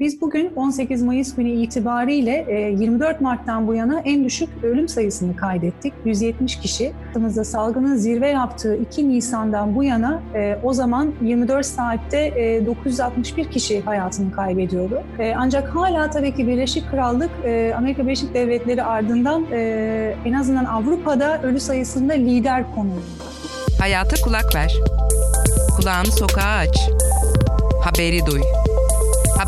biz bugün 18 Mayıs günü itibariyle 24 e, Mart'tan bu yana en düşük ölüm sayısını kaydettik. 170 kişi. Aklımızda salgının zirve yaptığı 2 Nisan'dan bu yana e, o zaman 24 saatte 961 e, kişi hayatını kaybediyordu. Ancak hala tabii ki Birleşik Krallık Amerika Birleşik Devletleri ardından en azından Avrupa'da ölü sayısında lider konumunda. Hayata kulak ver. Kulağını sokağa aç. Haberi duy.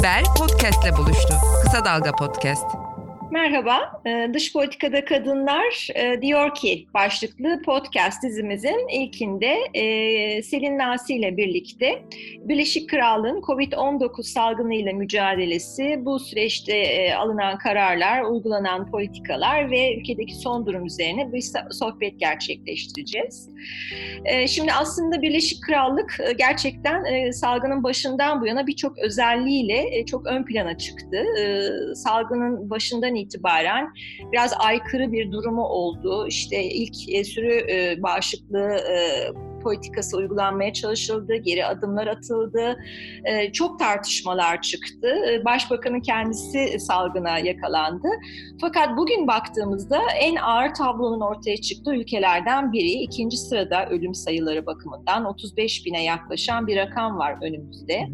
Haber podcastle buluştu. Kısa Dalga Podcast. Merhaba, ee, Dış Politikada Kadınlar e, diyor ki başlıklı podcast dizimizin ilkinde e, Selin Nasi ile birlikte Birleşik Krallığın COVID-19 salgınıyla mücadelesi, bu süreçte e, alınan kararlar, uygulanan politikalar ve ülkedeki son durum üzerine bir sohbet gerçekleştireceğiz. Şimdi aslında Birleşik Krallık gerçekten salgının başından bu yana birçok özelliğiyle çok ön plana çıktı. Salgının başından itibaren biraz aykırı bir durumu oldu. İşte ilk e, sürü e, bağışıklığı e, politikası uygulanmaya çalışıldı, geri adımlar atıldı, e, çok tartışmalar çıktı. E, başbakanın kendisi salgına yakalandı. Fakat bugün baktığımızda en ağır tablonun ortaya çıktığı ülkelerden biri. ikinci sırada ölüm sayıları bakımından 35 bine yaklaşan bir rakam var önümüzde.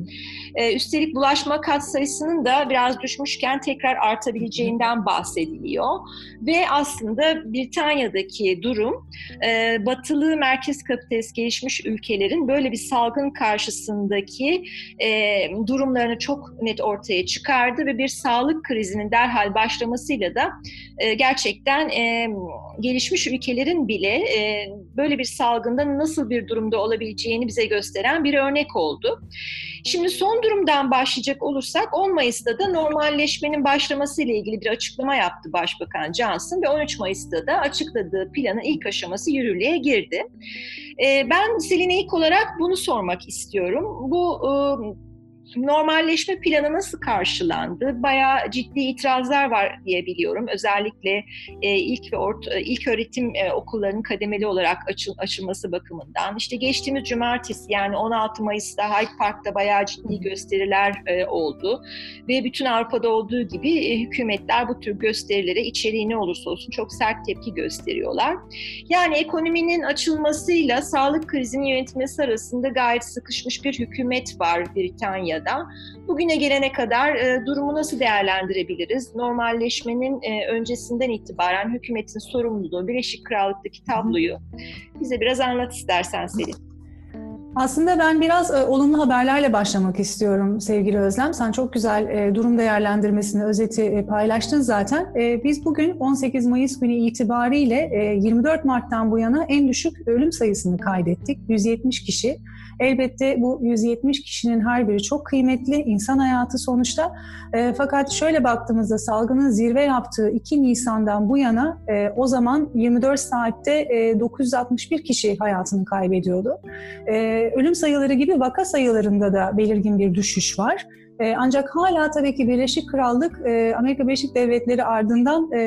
E, üstelik bulaşma kat sayısının da biraz düşmüşken tekrar artabileceğinden bahsediliyor. Ve aslında Britanya'daki durum batılı merkez kapitalist gelişmiş ülkelerin böyle bir salgın karşısındaki e, durumlarını çok net ortaya çıkardı ve bir sağlık krizinin derhal başlamasıyla da e, gerçekten e, gelişmiş ülkelerin bile e, böyle bir salgında nasıl bir durumda olabileceğini bize gösteren bir örnek oldu. Şimdi son durumdan başlayacak olursak 10 Mayıs'ta da normalleşmenin başlaması ile ilgili bir açıklama yaptı Başbakan Johnson ve 13 Mayıs'ta da açıkladığı planın ilk aşaması yürürlüğe girdi. E, ben Selin'e ilk olarak bunu sormak istiyorum. Bu e, normalleşme planı nasıl karşılandı? Bayağı ciddi itirazlar var diye biliyorum. Özellikle e, ilk ve orta, ilk öğretim e, okullarının kademeli olarak açıl, açılması bakımından. İşte geçtiğimiz cumartesi yani 16 Mayıs'ta Hyde Park'ta bayağı ciddi gösteriler e, oldu. Ve bütün Avrupa'da olduğu gibi e, hükümetler bu tür gösterilere içeriği ne olursa olsun çok sert tepki gösteriyorlar. Yani ekonominin açılmasıyla sağlık krizinin yönetilmesi arasında gayet sıkışmış bir hükümet var Britanya'da Avrupa'da. Bugüne gelene kadar e, durumu nasıl değerlendirebiliriz? Normalleşmenin e, öncesinden itibaren hükümetin sorumluluğu, Birleşik Krallık'taki tabloyu bize biraz anlat istersen Selin. Aslında ben biraz e, olumlu haberlerle başlamak istiyorum sevgili Özlem. Sen çok güzel e, durum değerlendirmesini, özeti e, paylaştın zaten. E, biz bugün 18 Mayıs günü itibariyle e, 24 Mart'tan bu yana en düşük ölüm sayısını kaydettik. 170 kişi. Elbette bu 170 kişinin her biri çok kıymetli, insan hayatı sonuçta. E, fakat şöyle baktığımızda salgının zirve yaptığı 2 Nisan'dan bu yana e, o zaman 24 saatte e, 961 kişi hayatını kaybediyordu. E, ölüm sayıları gibi vaka sayılarında da belirgin bir düşüş var. E, ancak hala tabii ki Birleşik Krallık, e, Amerika Birleşik Devletleri ardından e,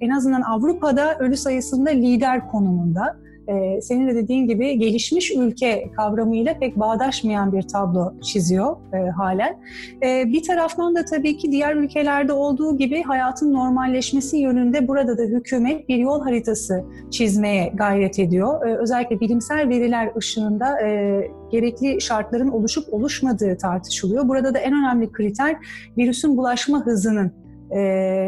en azından Avrupa'da ölü sayısında lider konumunda e, senin de dediğin gibi gelişmiş ülke kavramıyla pek bağdaşmayan bir tablo çiziyor e, halen. E, bir taraftan da tabii ki diğer ülkelerde olduğu gibi hayatın normalleşmesi yönünde burada da hükümet bir yol haritası çizmeye gayret ediyor. E, özellikle bilimsel veriler ışığında e, gerekli şartların oluşup oluşmadığı tartışılıyor. Burada da en önemli kriter virüsün bulaşma hızının e,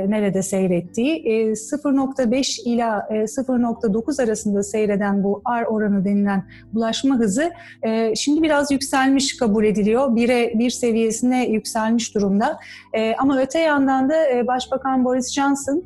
nerede seyrettiği. E, 0.5 ila e, 0.9 arasında seyreden bu R oranı denilen bulaşma hızı e, şimdi biraz yükselmiş kabul ediliyor. 1'e 1 seviyesine yükselmiş durumda. E, ama öte yandan da e, Başbakan Boris Johnson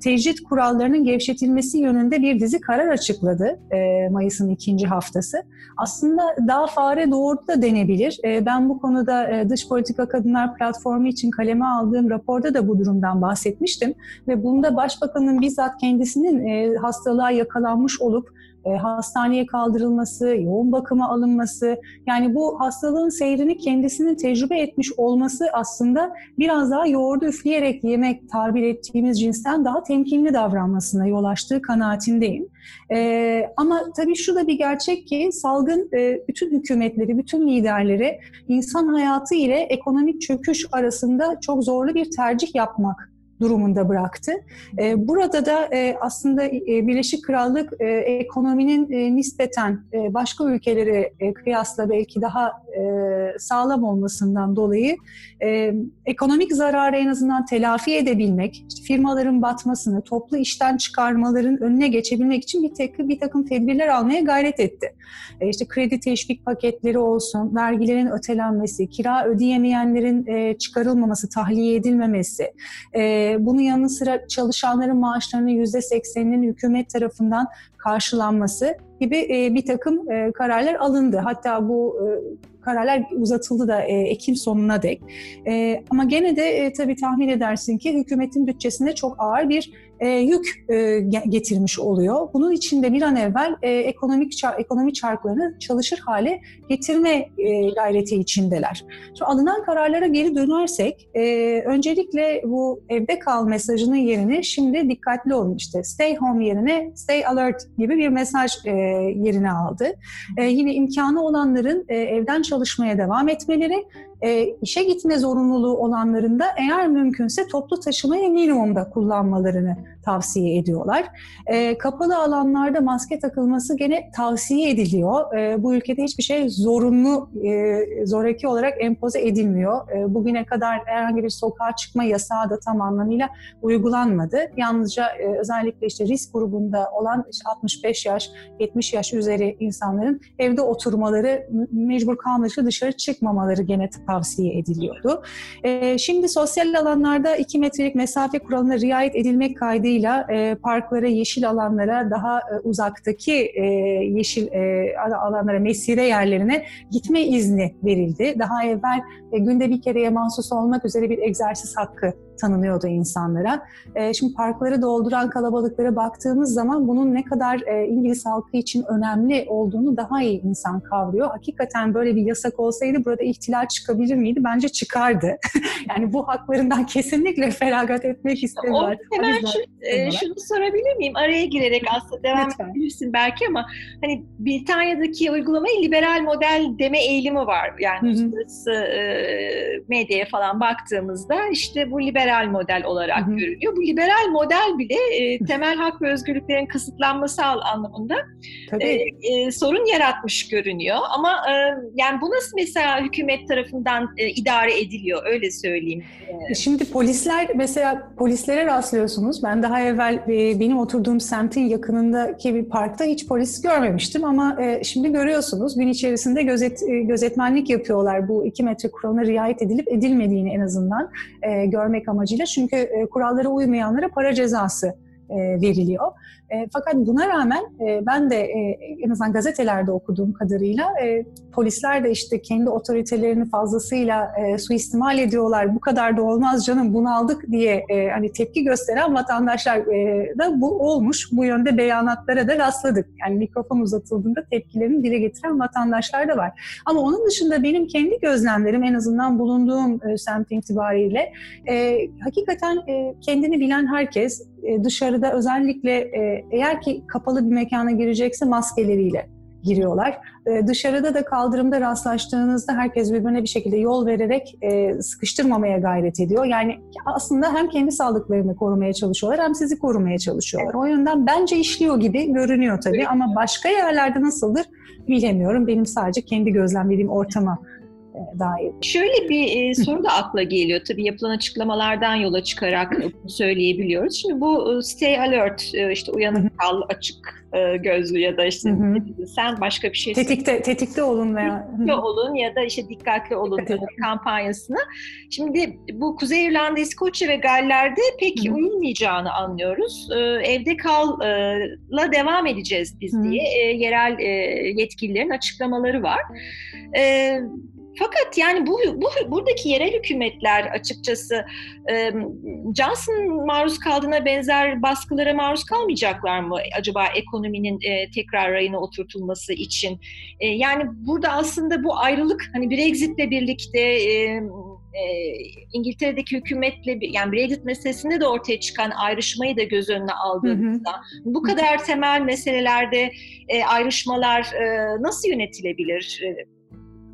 tecrit kurallarının gevşetilmesi yönünde bir dizi karar açıkladı e, Mayıs'ın ikinci haftası. Aslında daha fare doğurdu da denebilir. E, ben bu konuda e, Dış Politika Kadınlar Platformu için kaleme aldığım raporda da bu durumdan bahsetmiştim. Ve bunda Başbakanın bizzat kendisinin e, hastalığa yakalanmış olup e, hastaneye kaldırılması, yoğun bakıma alınması, yani bu hastalığın seyrini kendisinin tecrübe etmiş olması aslında biraz daha yoğurdu üfleyerek yemek tabir ettiğimiz cinsten daha temkinli davranmasına yol açtığı kanaatindeyim. Ee, ama tabii şu da bir gerçek ki salgın e, bütün hükümetleri, bütün liderleri insan hayatı ile ekonomik çöküş arasında çok zorlu bir tercih yapmak durumunda bıraktı. E, burada da e, aslında e, Birleşik Krallık ekonominin nispeten başka ülkelere kıyasla belki daha sağlam olmasından dolayı ekonomik zararı en azından telafi edebilmek, firmaların batmasını, toplu işten çıkarmaların önüne geçebilmek için bir, tek, bir takım tedbirler almaya gayret etti. İşte kredi teşvik paketleri olsun, vergilerin ötelenmesi, kira ödeyemeyenlerin çıkarılmaması, tahliye edilmemesi, e, bunun yanı sıra çalışanların maaşlarının yüzde sekseninin hükümet tarafından karşılanması gibi e, bir takım e, kararlar alındı. Hatta bu e, kararlar uzatıldı da e, Ekim sonuna dek. E, ama gene de e, tabii tahmin edersin ki hükümetin bütçesinde çok ağır bir e, yük e, getirmiş oluyor. Bunun için de bir an evvel e, ekonomik ekonomi çarklarını çalışır hale getirme e, gayreti içindeler. Şu alınan kararlara geri dönersek, e, öncelikle bu evde kal mesajının yerine şimdi dikkatli olun işte stay home yerine stay alert gibi bir mesaj e, yerine aldı. E, yine imkanı olanların e, evden çalışmaya devam etmeleri e, işe gitme zorunluluğu olanların da eğer mümkünse toplu taşımayı minimumda kullanmalarını tavsiye ediyorlar. E, kapalı alanlarda maske takılması gene tavsiye ediliyor. E, bu ülkede hiçbir şey zorunlu, e, zoraki olarak empoze edilmiyor. E, bugüne kadar herhangi bir sokağa çıkma yasağı da tam anlamıyla uygulanmadı. Yalnızca e, özellikle işte risk grubunda olan işte 65 yaş, 70 yaş üzeri insanların evde oturmaları, mecbur kalmadıkça dışarı çıkmamaları gene tavsiye ediliyordu. E, şimdi sosyal alanlarda 2 metrelik mesafe kuralına riayet edilmek kaydıyla e, parklara, yeşil alanlara, daha e, uzaktaki e, yeşil e, alanlara, mesire yerlerine gitme izni verildi. Daha evvel e, günde bir kereye mahsus olmak üzere bir egzersiz hakkı tanınıyordu insanlara. E, şimdi parkları dolduran kalabalıklara baktığımız zaman bunun ne kadar e, İngiliz halkı için önemli olduğunu daha iyi insan kavruyor. Hakikaten böyle bir yasak olsaydı burada ihtilal çıkabilir miydi? Bence çıkardı. yani bu haklarından kesinlikle feragat etmek istemiyorlar. Hemen şu, e, şunu sorabilir miyim? Araya girerek aslında devam Lütfen. edebilirsin belki ama hani Britanya'daki uygulamayı liberal model deme eğilimi var. Yani uluslararası e, medyaya falan baktığımızda işte bu liberal liberal model olarak Hı-hı. görülüyor. Bu liberal model bile e, temel hak ve özgürlüklerin kısıtlanması anlamında e, e, sorun yaratmış görünüyor. Ama e, yani bu nasıl mesela hükümet tarafından e, idare ediliyor öyle söyleyeyim. E, şimdi polisler mesela polislere rastlıyorsunuz. Ben daha evvel e, benim oturduğum semtin yakınındaki bir parkta hiç polis görmemiştim ama e, şimdi görüyorsunuz gün içerisinde gözet, e, gözetmenlik yapıyorlar. Bu iki metre kuralına riayet edilip edilmediğini en azından e, görmek amacıyla. Çünkü e, kurallara uymayanlara para cezası e, veriliyor. E, fakat buna rağmen e, ben de e, en azından gazetelerde okuduğum kadarıyla e, polisler de işte kendi otoritelerini fazlasıyla e, suistimal ediyorlar. Bu kadar da olmaz canım bunu aldık diye e, hani tepki gösteren vatandaşlar e, da bu olmuş. Bu yönde beyanatlara da rastladık. Yani mikrofon uzatıldığında tepkilerini dile getiren vatandaşlar da var. Ama onun dışında benim kendi gözlemlerim en azından bulunduğum e, semt itibariyle e, hakikaten e, kendini bilen herkes e, dışarıda özellikle e, eğer ki kapalı bir mekana girecekse maskeleriyle giriyorlar. E, dışarıda da kaldırımda rastlaştığınızda herkes birbirine bir şekilde yol vererek sıkıştırmamaya gayret ediyor. Yani aslında hem kendi sağlıklarını korumaya çalışıyorlar hem sizi korumaya çalışıyorlar. O yönden bence işliyor gibi görünüyor tabii ama başka yerlerde nasıldır bilemiyorum. Benim sadece kendi gözlemlediğim ortama dair. Şöyle bir e, soru da akla geliyor. Tabii yapılan açıklamalardan yola çıkarak söyleyebiliyoruz. Şimdi bu stay alert, işte uyanık kal, açık gözlü ya da işte sen başka bir şey tetikte tetikte olun veya tetikte olun ya da işte dikkatli olun Dikkat kampanyasını. Şimdi bu Kuzey İrlanda, İskoçya ve Galler'de pek Hı-hı. uyulmayacağını anlıyoruz. Evde kalla devam edeceğiz biz Hı-hı. diye yerel yetkililerin açıklamaları var. Fakat yani bu, bu buradaki yerel hükümetler açıkçası e, Johnson maruz kaldığına benzer baskılara maruz kalmayacaklar mı acaba ekonominin e, tekrar rayına oturtulması için? E, yani burada aslında bu ayrılık hani Brexit'le birlikte e, İngiltere'deki hükümetle yani Brexit meselesinde de ortaya çıkan ayrışmayı da göz önüne aldığımızda hı hı. bu kadar temel meselelerde e, ayrışmalar e, nasıl yönetilebilir?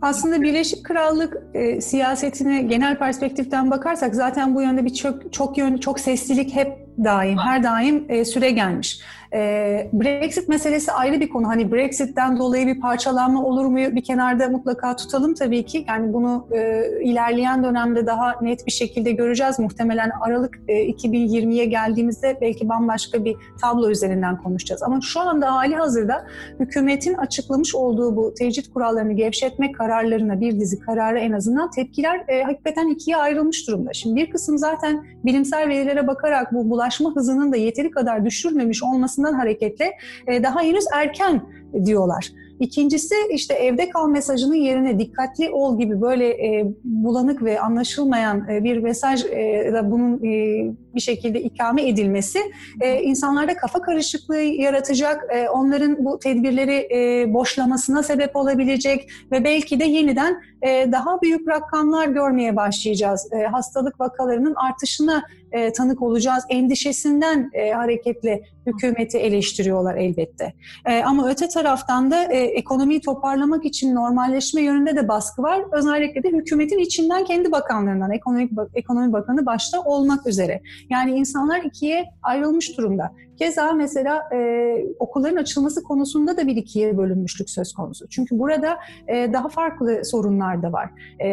Aslında Birleşik Krallık e, siyasetine genel perspektiften bakarsak zaten bu yönde bir çok çok yönlü çok seslilik hep daim, her daim e, süre gelmiş. E, Brexit meselesi ayrı bir konu. Hani Brexit'ten dolayı bir parçalanma olur mu bir kenarda mutlaka tutalım tabii ki. Yani bunu e, ilerleyen dönemde daha net bir şekilde göreceğiz. Muhtemelen Aralık e, 2020'ye geldiğimizde belki bambaşka bir tablo üzerinden konuşacağız. Ama şu anda hali hazırda hükümetin açıklamış olduğu bu tecrit kurallarını gevşetme kararlarına bir dizi kararı en azından tepkiler e, hakikaten ikiye ayrılmış durumda. Şimdi bir kısım zaten bilimsel verilere bakarak bu bulaşma hızının da yeteri kadar düşürmemiş olması olmasından hareketle daha henüz erken diyorlar. İkincisi işte evde kal mesajının yerine dikkatli ol gibi böyle e, bulanık ve anlaşılmayan e, bir mesaj e, da bunun bir şekilde ikame edilmesi e, insanlarda kafa karışıklığı yaratacak, e, onların bu tedbirleri e, boşlamasına sebep olabilecek ve belki de yeniden e, daha büyük rakamlar görmeye başlayacağız. E, hastalık vakalarının artışına e, tanık olacağız endişesinden e, hareketle hükümeti eleştiriyorlar elbette. E, ama öte taraftan da e, ekonomiyi toparlamak için normalleşme yönünde de baskı var. Özellikle de hükümetin içinden kendi bakanlarından, ekonomi, ekonomi bakanı başta olmak üzere. Yani insanlar ikiye ayrılmış durumda. Keza mesela e, okulların açılması konusunda da bir ikiye bölünmüşlük söz konusu. Çünkü burada e, daha farklı sorunlar da var. E,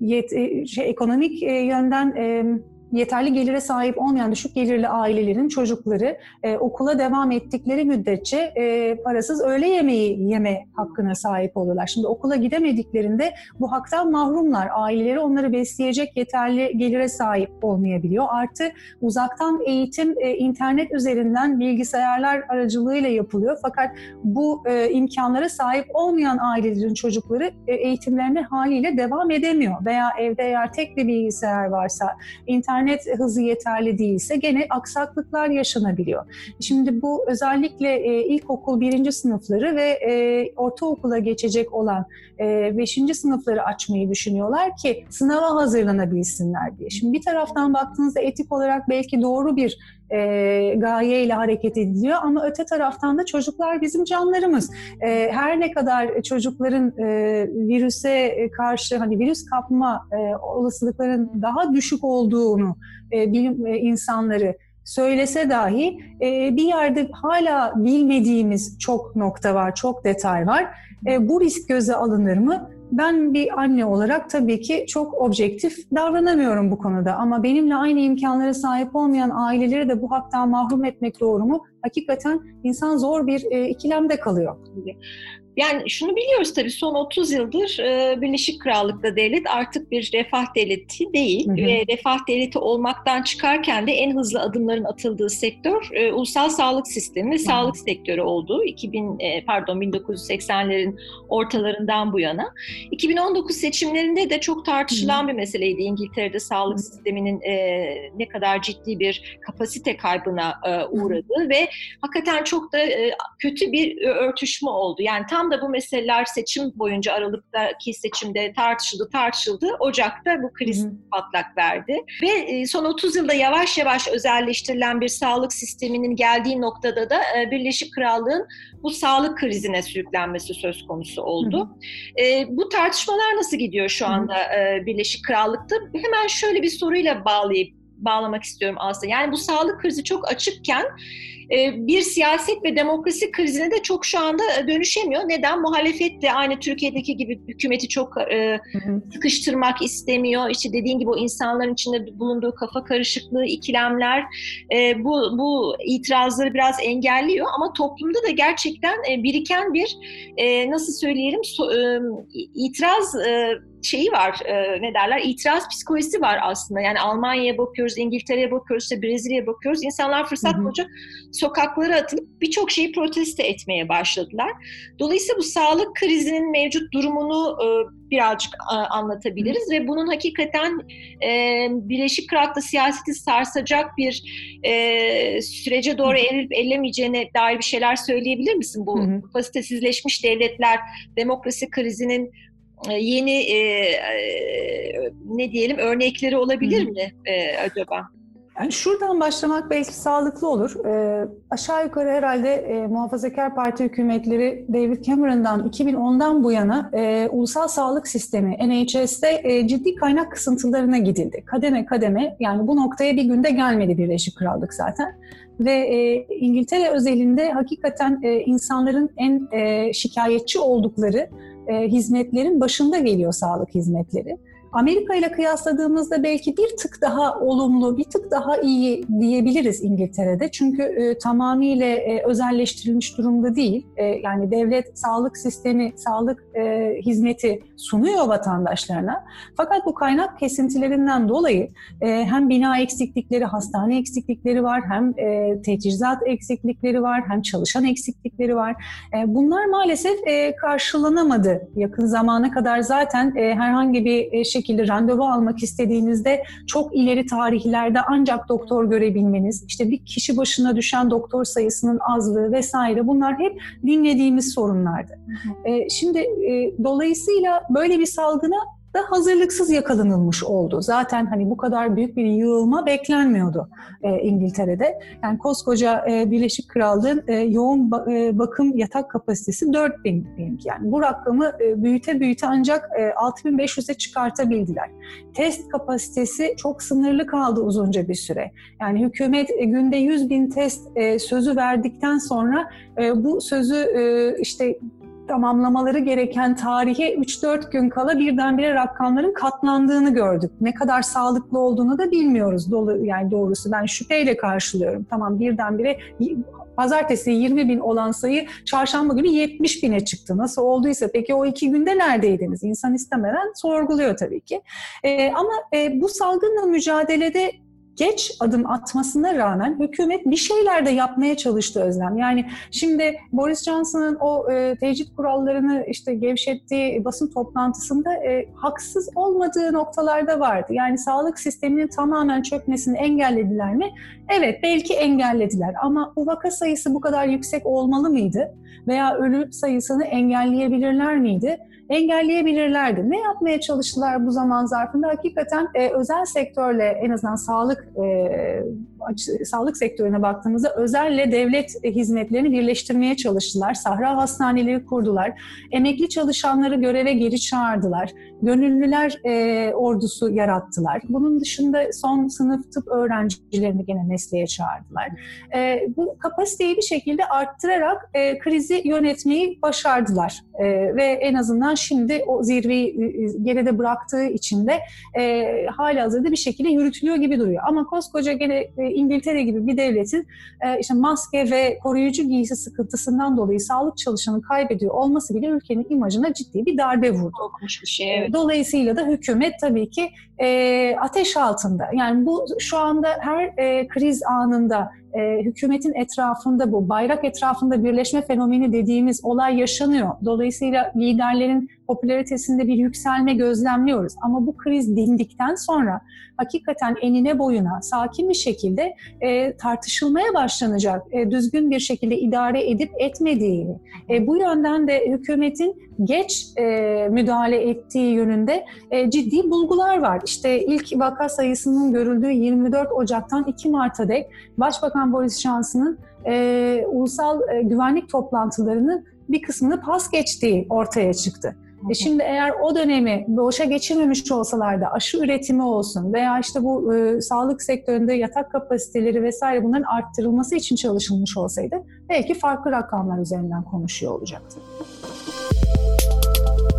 yet, e, şey, ekonomik e, yönden e, yeterli gelire sahip olmayan düşük gelirli ailelerin çocukları e, okula devam ettikleri müddetçe e, parasız öğle yemeği yeme hakkına sahip olurlar. Şimdi okula gidemediklerinde bu haktan mahrumlar. Aileleri onları besleyecek yeterli gelire sahip olmayabiliyor. Artı uzaktan eğitim e, internet üzerinden bilgisayarlar aracılığıyla yapılıyor. Fakat bu e, imkanlara sahip olmayan ailelerin çocukları e, eğitimlerine haliyle devam edemiyor. Veya evde eğer tek bir bilgisayar varsa internet internet hızı yeterli değilse gene aksaklıklar yaşanabiliyor. Şimdi bu özellikle e, ilkokul birinci sınıfları ve e, ortaokula geçecek olan e, beşinci sınıfları açmayı düşünüyorlar ki sınava hazırlanabilsinler diye. Şimdi bir taraftan baktığınızda etik olarak belki doğru bir e, gayeyle hareket ediliyor ama öte taraftan da çocuklar bizim canlarımız. E, her ne kadar çocukların e, virüse karşı hani virüs kapma e, olasılıkların daha düşük olduğunu e, bilim e, insanları söylese dahi e, bir yerde hala bilmediğimiz çok nokta var, çok detay var. E, bu risk göze alınır mı? Ben bir anne olarak tabii ki çok objektif davranamıyorum bu konuda ama benimle aynı imkanlara sahip olmayan aileleri de bu haktan mahrum etmek doğru mu? Hakikaten insan zor bir e, ikilemde kalıyor. Yani şunu biliyoruz tabii son 30 yıldır e, Birleşik Krallık'ta devlet artık bir refah devleti değil hı hı. ve refah devleti olmaktan çıkarken de en hızlı adımların atıldığı sektör e, ulusal sağlık sistemi ve hı. sağlık sektörü oldu. 2000 e, pardon 1980'lerin ortalarından bu yana. 2019 seçimlerinde de çok tartışılan hı. bir meseleydi İngiltere'de sağlık hı. sisteminin e, ne kadar ciddi bir kapasite kaybına e, uğradığı hı. ve hakikaten çok da e, kötü bir örtüşme oldu. Yani tam Tam da bu meseleler seçim boyunca Aralık'taki seçimde tartışıldı tartışıldı. Ocak'ta bu kriz Hı-hı. patlak verdi. Ve e, son 30 yılda yavaş yavaş özelleştirilen bir sağlık sisteminin geldiği noktada da e, Birleşik Krallığın bu sağlık krizine sürüklenmesi söz konusu oldu. E, bu tartışmalar nasıl gidiyor şu anda e, Birleşik Krallık'ta? Hemen şöyle bir soruyla bağlayıp bağlamak istiyorum aslında. Yani bu sağlık krizi çok açıkken bir siyaset ve demokrasi krizine de çok şu anda dönüşemiyor. Neden? Muhalefet de aynı Türkiye'deki gibi hükümeti çok e, sıkıştırmak istemiyor. İşte dediğin gibi o insanların içinde bulunduğu kafa karışıklığı, ikilemler e, bu, bu itirazları biraz engelliyor. Ama toplumda da gerçekten e, biriken bir e, nasıl söyleyelim e, itiraz e, şeyi var, e, ne derler, itiraz psikolojisi var aslında. Yani Almanya'ya bakıyoruz, İngiltere'ye bakıyoruz, işte Brezilya'ya bakıyoruz. İnsanlar fırsat bulunca sokaklara atılıp birçok şeyi protesto etmeye başladılar. Dolayısıyla bu sağlık krizinin mevcut durumunu e, birazcık e, anlatabiliriz ve bunun hakikaten e, Birleşik Krallık'ta siyaseti sarsacak bir e, sürece doğru erilip ellemeyeceğine dair bir şeyler söyleyebilir misin? Bu kapasitesizleşmiş devletler demokrasi krizinin yeni e, e, ne diyelim örnekleri olabilir mi e, acaba? Yani şuradan başlamak belki sağlıklı olur. E, aşağı yukarı herhalde e, Muhafazakar Parti hükümetleri David Cameron'dan 2010'dan bu yana e, ulusal sağlık sistemi NHS'te e, ciddi kaynak kısıntılarına gidildi. Kademe kademe yani bu noktaya bir günde gelmedi Birleşik Krallık zaten. Ve e, İngiltere özelinde hakikaten e, insanların en e, şikayetçi oldukları e, hizmetlerin başında geliyor sağlık hizmetleri. Amerika ile kıyasladığımızda belki bir tık daha olumlu, bir tık daha iyi diyebiliriz İngiltere'de. Çünkü e, tamamıyla e, özelleştirilmiş durumda değil. E, yani devlet sağlık sistemi, sağlık e, hizmeti sunuyor vatandaşlarına. Fakat bu kaynak kesintilerinden dolayı e, hem bina eksiklikleri, hastane eksiklikleri var, hem e, teçhizat eksiklikleri var, hem çalışan eksiklikleri var. E, bunlar maalesef e, karşılanamadı yakın zamana kadar zaten e, herhangi bir e, şekilde randevu almak istediğinizde çok ileri tarihlerde ancak doktor görebilmeniz, işte bir kişi başına düşen doktor sayısının azlığı vesaire bunlar hep dinlediğimiz sorunlardı. E, şimdi e, dolayısıyla böyle bir salgına da hazırlıksız yakalanılmış oldu. Zaten hani bu kadar büyük bir yığılma beklenmiyordu e, İngiltere'de. Yani koskoca e, Birleşik Krallığın e, yoğun ba- e, bakım yatak kapasitesi 4000 yani bu rakamı e, büyüte büyüte ancak e, 6500'e çıkartabildiler. Test kapasitesi çok sınırlı kaldı uzunca bir süre. Yani hükümet e, günde 100 bin test e, sözü verdikten sonra e, bu sözü e, işte tamamlamaları gereken tarihe 3-4 gün kala birdenbire rakamların katlandığını gördük. Ne kadar sağlıklı olduğunu da bilmiyoruz. Dolu, yani doğrusu ben şüpheyle karşılıyorum. Tamam birdenbire pazartesi 20 bin olan sayı çarşamba günü 70 bine çıktı. Nasıl olduysa peki o iki günde neredeydiniz? İnsan istemeden sorguluyor tabii ki. Ee, ama e, bu salgınla mücadelede geç adım atmasına rağmen hükümet bir şeyler de yapmaya çalıştı Özlem. Yani şimdi Boris Johnson'ın o e, tecrit kurallarını işte gevşettiği basın toplantısında e, haksız olmadığı noktalarda vardı. Yani sağlık sisteminin tamamen çökmesini engellediler mi? Evet belki engellediler ama bu vaka sayısı bu kadar yüksek olmalı mıydı? Veya ölü sayısını engelleyebilirler miydi? Engelleyebilirlerdi. Ne yapmaya çalıştılar bu zaman zarfında? Hakikaten e, özel sektörle en azından sağlık e, sağlık sektörüne baktığımızda özelle devlet hizmetlerini birleştirmeye çalıştılar. Sahra hastaneleri kurdular. Emekli çalışanları göreve geri çağırdılar. Gönüllüler e, ordusu yarattılar. Bunun dışında son sınıf tıp öğrencilerini gene mesleğe çağırdılar. E, bu kapasiteyi bir şekilde arttırarak e, krizi yönetmeyi başardılar. E, ve en azından şimdi o zirveyi e, geride bıraktığı için de e, hali hazırda bir şekilde yürütülüyor gibi duruyor. Ama koskoca gene e, İngiltere gibi bir devletin e, işte maske ve koruyucu giysi sıkıntısından dolayı sağlık çalışanı kaybediyor olması bile ülkenin imajına ciddi bir darbe vurdu. Korkmuş bir şey. Evet. Dolayısıyla da hükümet tabii ki e, ateş altında. Yani bu şu anda her e, kriz anında e, hükümetin etrafında bu bayrak etrafında birleşme fenomeni dediğimiz olay yaşanıyor. Dolayısıyla liderlerin popülaritesinde bir yükselme gözlemliyoruz. Ama bu kriz dindikten sonra hakikaten enine boyuna sakin bir şekilde e, tartışılmaya başlanacak. E, düzgün bir şekilde idare edip etmediğini. E, bu yönden de hükümetin geç e, müdahale ettiği yönünde e, ciddi bulgular var. İşte ilk vaka sayısının görüldüğü 24 Ocak'tan 2 Mart'a dek Başbakan Boris Johnson'ın e, ulusal e, güvenlik toplantılarının bir kısmını pas geçtiği ortaya çıktı. E şimdi eğer o dönemi boşa geçirmemiş olsalardı aşı üretimi olsun veya işte bu e, sağlık sektöründe yatak kapasiteleri vesaire bunların arttırılması için çalışılmış olsaydı belki farklı rakamlar üzerinden konuşuyor olacaktı.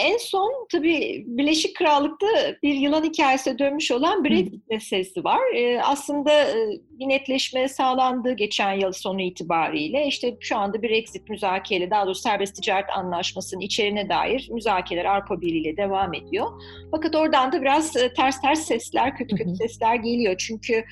En son tabii Birleşik Krallık'ta bir yılan hikayesine dönmüş olan Brexit meselesi var. Ee, aslında e, bir netleşme sağlandı geçen yıl sonu itibariyle. İşte şu anda Brexit müzakere, daha doğrusu serbest ticaret anlaşmasının içeriğine dair müzakereler Avrupa Birliği ile devam ediyor. Fakat oradan da biraz e, ters ters sesler, kötü kötü sesler geliyor. Çünkü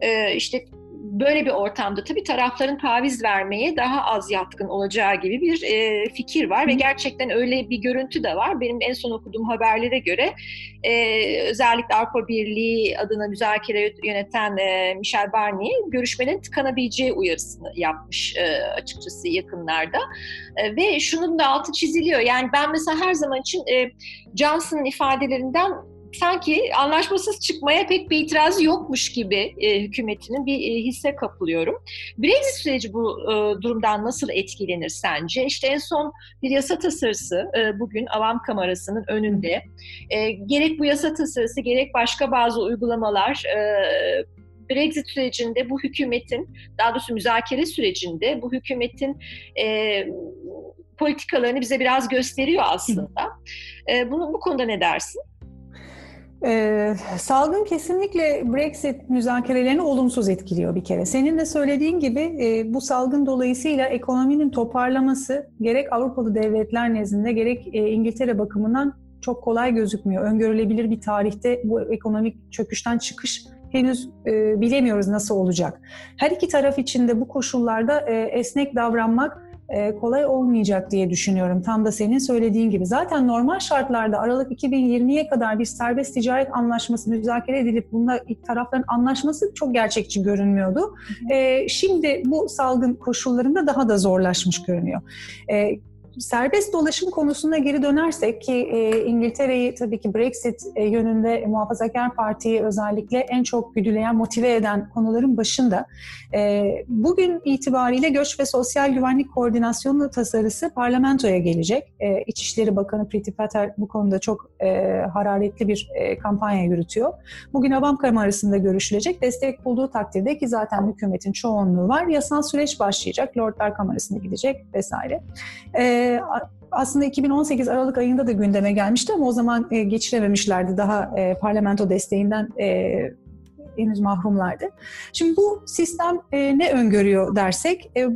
e, işte böyle bir ortamda tabii tarafların taviz vermeye daha az yatkın olacağı gibi bir e, fikir var ve gerçekten öyle bir görüntü de var. Benim en son okuduğum haberlere göre e, özellikle Avrupa Birliği adına müzakere yöneten e, Michel Barnier görüşmenin tıkanabileceği uyarısını yapmış e, açıkçası yakınlarda. E, ve şunun da altı çiziliyor. Yani ben mesela her zaman için e, Johnson'ın ifadelerinden sanki anlaşmasız çıkmaya pek bir itirazı yokmuş gibi e, hükümetinin bir e, hisse kapılıyorum. Brexit süreci bu e, durumdan nasıl etkilenir sence? İşte en son bir yasa tasarısı e, bugün Avam Kamerası'nın önünde. E, gerek bu yasa tasarısı gerek başka bazı uygulamalar e, Brexit sürecinde bu hükümetin, daha doğrusu müzakere sürecinde bu hükümetin e, politikalarını bize biraz gösteriyor aslında. E, bunu bu konuda ne dersin? Ee, salgın kesinlikle Brexit müzakerelerini olumsuz etkiliyor bir kere. Senin de söylediğin gibi e, bu salgın dolayısıyla ekonominin toparlaması gerek Avrupalı devletler nezdinde gerek e, İngiltere bakımından çok kolay gözükmüyor. Öngörülebilir bir tarihte bu ekonomik çöküşten çıkış henüz e, bilemiyoruz nasıl olacak. Her iki taraf için de bu koşullarda e, esnek davranmak kolay olmayacak diye düşünüyorum. Tam da senin söylediğin gibi. Zaten normal şartlarda Aralık 2020'ye kadar bir serbest ticaret anlaşması müzakere edilip bunda ilk tarafların anlaşması çok gerçekçi görünmüyordu. E, şimdi bu salgın koşullarında daha da zorlaşmış görünüyor. E, serbest dolaşım konusuna geri dönersek ki e, İngiltere'yi tabii ki Brexit e, yönünde Muhafazakar Parti'yi özellikle en çok güdüleyen, motive eden konuların başında. E, bugün itibariyle Göç ve Sosyal Güvenlik Koordinasyonu tasarısı parlamentoya gelecek. E, İçişleri Bakanı Priti Patel bu konuda çok e, hararetli bir e, kampanya yürütüyor. Bugün Avam Kamerası'nda görüşülecek. Destek bulduğu takdirde ki zaten hükümetin çoğunluğu var. Yasal süreç başlayacak. Lordlar Kamerası'na gidecek vesaire. E, aslında 2018 Aralık ayında da gündeme gelmişti ama o zaman e, geçirememişlerdi. Daha e, parlamento desteğinden e, henüz mahrumlardı. Şimdi bu sistem e, ne öngörüyor dersek, e,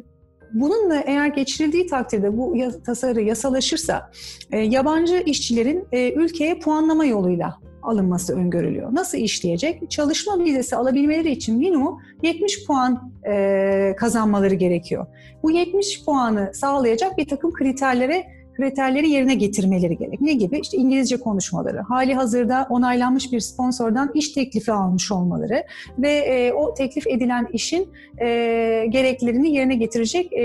bununla eğer geçirildiği takdirde bu tasarı yasalaşırsa e, yabancı işçilerin e, ülkeye puanlama yoluyla alınması öngörülüyor. Nasıl işleyecek? Çalışma vizesi alabilmeleri için minimum 70 puan e, kazanmaları gerekiyor. Bu 70 puanı sağlayacak bir takım kriterlere kriterleri yerine getirmeleri gerek. Ne gibi? İşte İngilizce konuşmaları, hali hazırda onaylanmış bir sponsordan iş teklifi almış olmaları ve e, o teklif edilen işin e, gereklerini yerine getirecek e,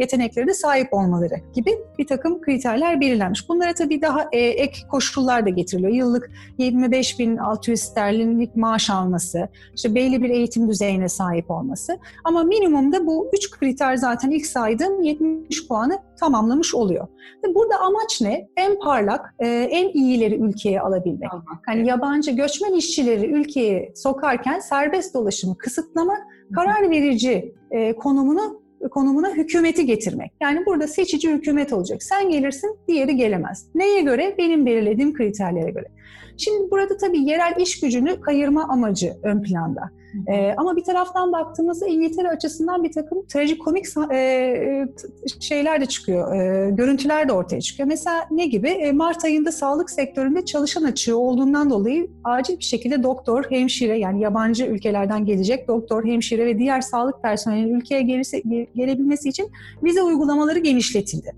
yeteneklerine sahip olmaları gibi bir takım kriterler belirlenmiş. Bunlara tabii daha e, ek koşullar da getiriliyor. Yıllık 25.600 sterlinlik maaş alması, işte belli bir eğitim düzeyine sahip olması. Ama minimumda bu üç kriter zaten ilk saydığım 70 puanı tamamlamış oluyor. Burada amaç ne? En parlak, e, en iyileri ülkeye alabilmek. Hani yabancı göçmen işçileri ülkeye sokarken serbest dolaşımı kısıtlamak, karar verici e, konumunu konumuna hükümeti getirmek. Yani burada seçici hükümet olacak. Sen gelirsin, diğeri gelemez. Neye göre? Benim belirlediğim kriterlere göre. Şimdi burada tabii yerel iş gücünü kayırma amacı ön planda. E, ama bir taraftan baktığımızda İngiltere açısından bir takım trajikomik e, şeyler de çıkıyor, e, görüntüler de ortaya çıkıyor. Mesela ne gibi? E, Mart ayında sağlık sektöründe çalışan açığı olduğundan dolayı acil bir şekilde doktor, hemşire yani yabancı ülkelerden gelecek doktor, hemşire ve diğer sağlık personelinin ülkeye gelirse, gelebilmesi için vize uygulamaları genişletildi.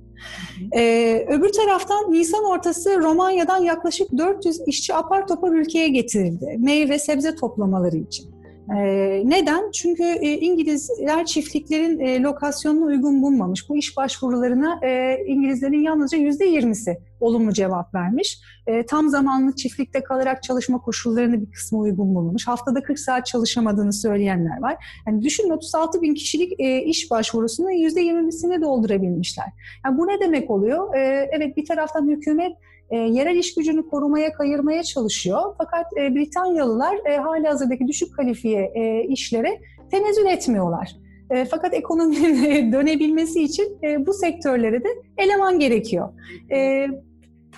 Ee, öbür taraftan Nisan ortası Romanya'dan yaklaşık 400 işçi apar topar ülkeye getirildi. Meyve sebze toplamaları için. Ee, neden? Çünkü e, İngilizler çiftliklerin e, lokasyonunu uygun bulmamış. Bu iş başvurularına e, İngilizlerin yalnızca yüzde yirmisi olumlu cevap vermiş. E, tam zamanlı çiftlikte kalarak çalışma koşullarını bir kısmı uygun bulmamış. Haftada 40 saat çalışamadığını söyleyenler var. Yani düşünün 36 bin kişilik e, iş başvurusunun yüzde yirmisini doldurabilmişler. Yani bu ne demek oluyor? E, evet bir taraftan hükümet e, yerel iş gücünü korumaya, kayırmaya çalışıyor. Fakat e, Britanyalılar e, hali hazırdaki düşük kalifiye e, işlere tenezzül etmiyorlar. E, fakat ekonominin dönebilmesi için e, bu sektörlere de eleman gerekiyor. E,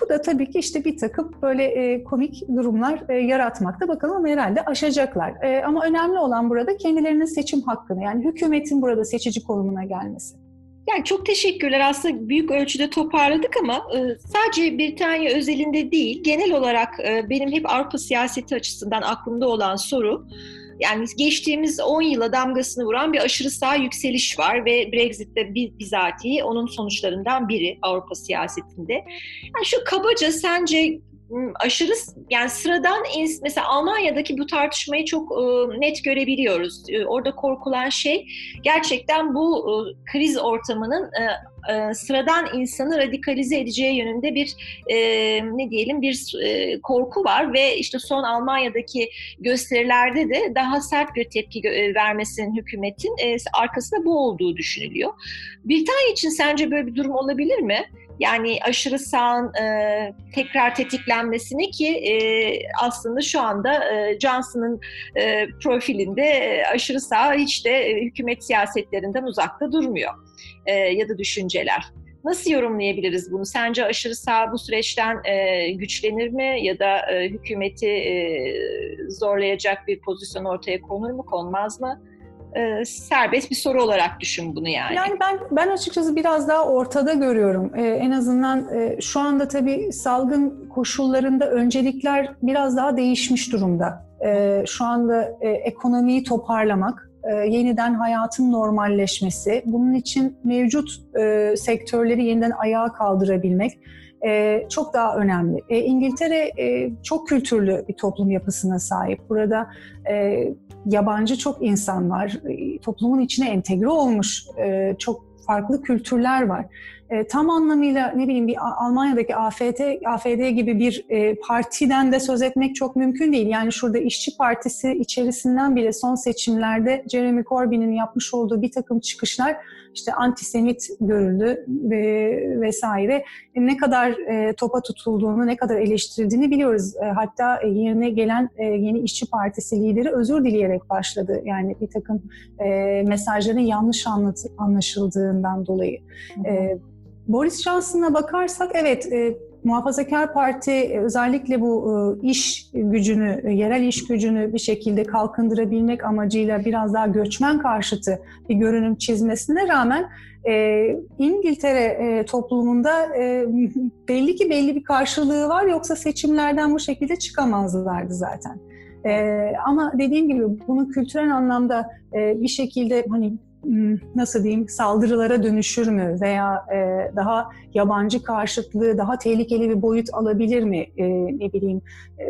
bu da tabii ki işte bir takım böyle e, komik durumlar e, yaratmakta. Bakalım ama herhalde aşacaklar. E, ama önemli olan burada kendilerinin seçim hakkını yani hükümetin burada seçici konumuna gelmesi. Yani çok teşekkürler. Aslında büyük ölçüde toparladık ama e, sadece Britanya özelinde değil, genel olarak e, benim hep Avrupa siyaseti açısından aklımda olan soru, yani geçtiğimiz 10 yıla damgasını vuran bir aşırı sağ yükseliş var ve Brexit'te bizatihi onun sonuçlarından biri Avrupa siyasetinde. Yani şu kabaca sence aşırı yani sıradan mesela Almanya'daki bu tartışmayı çok e, net görebiliyoruz. E, orada korkulan şey gerçekten bu e, kriz ortamının sıradan insanı radikalize edeceği yönünde bir ne diyelim bir korku var ve işte son Almanya'daki gösterilerde de daha sert bir tepki vermesinin hükümetin arkasında bu olduğu düşünülüyor. Britanya için sence böyle bir durum olabilir mi? Yani aşırı sağın e, tekrar tetiklenmesini ki e, aslında şu anda e, Johnson'ın e, profilinde e, aşırı sağ hiç de e, hükümet siyasetlerinden uzakta durmuyor e, ya da düşünceler. Nasıl yorumlayabiliriz bunu? Sence aşırı sağ bu süreçten e, güçlenir mi ya da e, hükümeti e, zorlayacak bir pozisyon ortaya konur mu, konmaz mı? E, serbest bir soru olarak düşün bunu yani. Yani ben ben açıkçası biraz daha ortada görüyorum. E, en azından e, şu anda tabii salgın koşullarında öncelikler biraz daha değişmiş durumda. E, şu anda e, ekonomiyi toparlamak, e, yeniden hayatın normalleşmesi, bunun için mevcut e, sektörleri yeniden ayağa kaldırabilmek e, çok daha önemli. E, İngiltere e, çok kültürlü bir toplum yapısına sahip. Burada e, yabancı çok insan var. E, toplumun içine entegre olmuş e, çok farklı kültürler var. E, tam anlamıyla ne bileyim bir Almanya'daki AFT, AFD gibi bir partiden de söz etmek çok mümkün değil. Yani şurada İşçi Partisi içerisinden bile son seçimlerde Jeremy Corbyn'in yapmış olduğu bir takım çıkışlar işte antisemit görüldü ve vesaire. Ne kadar e, topa tutulduğunu, ne kadar eleştirildiğini biliyoruz. E, hatta yerine gelen e, yeni İşçi Partisi lideri özür dileyerek başladı. Yani bir takım e, mesajların yanlış anlat, anlaşıldığından dolayı. E, Boris Johnson'a bakarsak evet e, Muhafazakar Parti e, özellikle bu e, iş gücünü, e, yerel iş gücünü bir şekilde kalkındırabilmek amacıyla biraz daha göçmen karşıtı bir görünüm çizmesine rağmen İngiltere toplumunda belli ki belli bir karşılığı var yoksa seçimlerden bu şekilde çıkamazlardı zaten. ama dediğim gibi bunu kültürel anlamda bir şekilde hani nasıl diyeyim saldırılara dönüşür mü veya e, daha yabancı karşıtlığı daha tehlikeli bir boyut alabilir mi? E, ne bileyim e,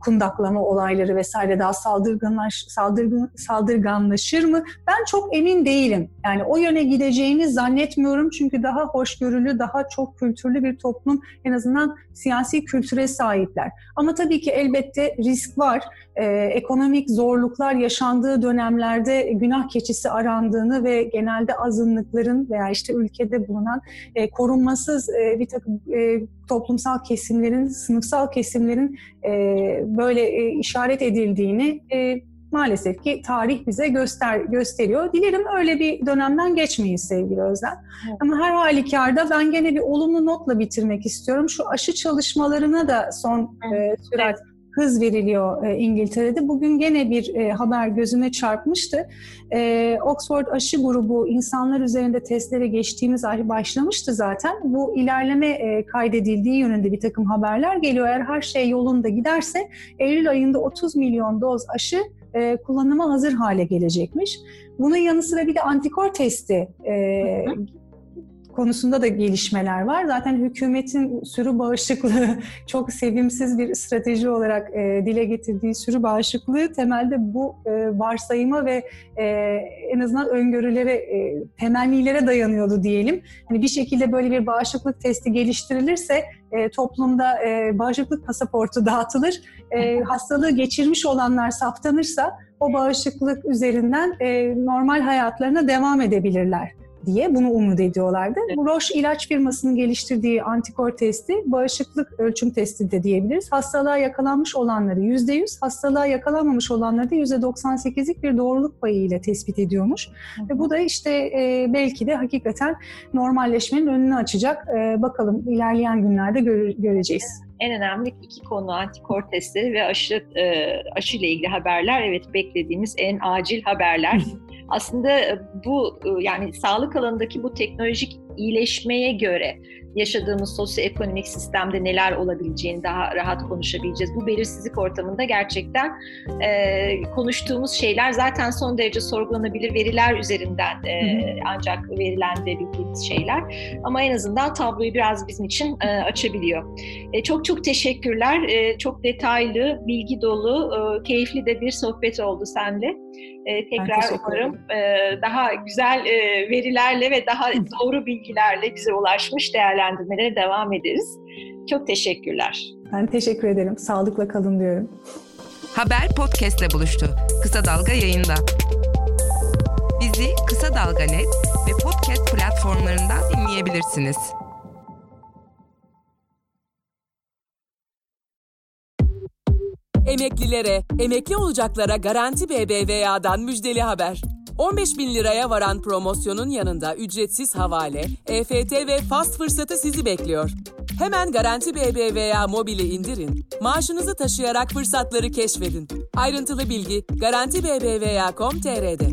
kundaklama olayları vesaire daha saldırganlaş saldırgan saldırganlaşır mı? Ben çok emin değilim. Yani o yöne gideceğini zannetmiyorum. Çünkü daha hoşgörülü daha çok kültürlü bir toplum en azından siyasi kültüre sahipler. Ama tabii ki elbette risk var e, ekonomik zorluklar yaşandığı dönemlerde günah keçisi arandığını ve genelde azınlıkların veya işte ülkede bulunan e, korunmasız e, bir takım e, toplumsal kesimlerin, sınıfsal kesimlerin e, böyle e, işaret edildiğini e, maalesef ki tarih bize göster gösteriyor. Dilerim öyle bir dönemden geçmeyiz sevgili Özlem. Evet. Ama her halükarda ben gene bir olumlu notla bitirmek istiyorum. Şu aşı çalışmalarına da son evet. e, sürat evet hız veriliyor e, İngiltere'de. Bugün gene bir e, haber gözüme çarpmıştı. E, Oxford aşı grubu insanlar üzerinde testlere geçtiğimiz ay başlamıştı zaten. Bu ilerleme kaydedildiği yönünde bir takım haberler geliyor. Eğer her şey yolunda giderse Eylül ayında 30 milyon doz aşı kullanıma hazır hale gelecekmiş. Bunun yanı sıra bir de antikor testi e, konusunda da gelişmeler var. Zaten hükümetin sürü bağışıklığı çok sevimsiz bir strateji olarak e, dile getirdiği sürü bağışıklığı temelde bu e, varsayıma ve e, en azından öngörülere, e, temennilere dayanıyordu diyelim. Hani bir şekilde böyle bir bağışıklık testi geliştirilirse e, toplumda e, bağışıklık pasaportu dağıtılır. E, hastalığı geçirmiş olanlar saptanırsa o bağışıklık üzerinden e, normal hayatlarına devam edebilirler diye bunu umut ediyorlardı. Bu Roche ilaç firmasının geliştirdiği antikor testi bağışıklık ölçüm testi de diyebiliriz. Hastalığa yakalanmış olanları %100, hastalığa yakalanmamış olanları da %98'lik bir doğruluk payı ile tespit ediyormuş. Hı Ve bu da işte e, belki de hakikaten normalleşmenin önünü açacak. E, bakalım ilerleyen günlerde gör, göreceğiz en önemli iki konu antikor testleri ve aşı e, aşı ile ilgili haberler. Evet beklediğimiz en acil haberler. Aslında e, bu e, yani sağlık alanındaki bu teknolojik iyileşmeye göre yaşadığımız sosyoekonomik sistemde neler olabileceğini daha rahat konuşabileceğiz. Bu belirsizlik ortamında gerçekten e, konuştuğumuz şeyler zaten son derece sorgulanabilir veriler üzerinden e, ancak verilendirebildiğimiz şeyler. Ama en azından tabloyu biraz bizim için e, açabiliyor. E, çok çok teşekkürler. E, çok detaylı, bilgi dolu, e, keyifli de bir sohbet oldu seninle. E, tekrar umarım e, daha güzel e, verilerle ve daha doğru bilgilerle bize ulaşmış değerlendirmelere devam ederiz. Çok teşekkürler. Ben teşekkür ederim. Sağlıkla kalın diyorum. Haber podcastle buluştu. Kısa Dalga yayında. Bizi Kısa Dalga Net ve podcast platformlarından dinleyebilirsiniz. Emeklilere, emekli olacaklara Garanti BBVA'dan müjdeli haber. 15 bin liraya varan promosyonun yanında ücretsiz havale, EFT ve fast fırsatı sizi bekliyor. Hemen Garanti BBVA mobili indirin, maaşınızı taşıyarak fırsatları keşfedin. Ayrıntılı bilgi Garanti BBVA.com.tr'de.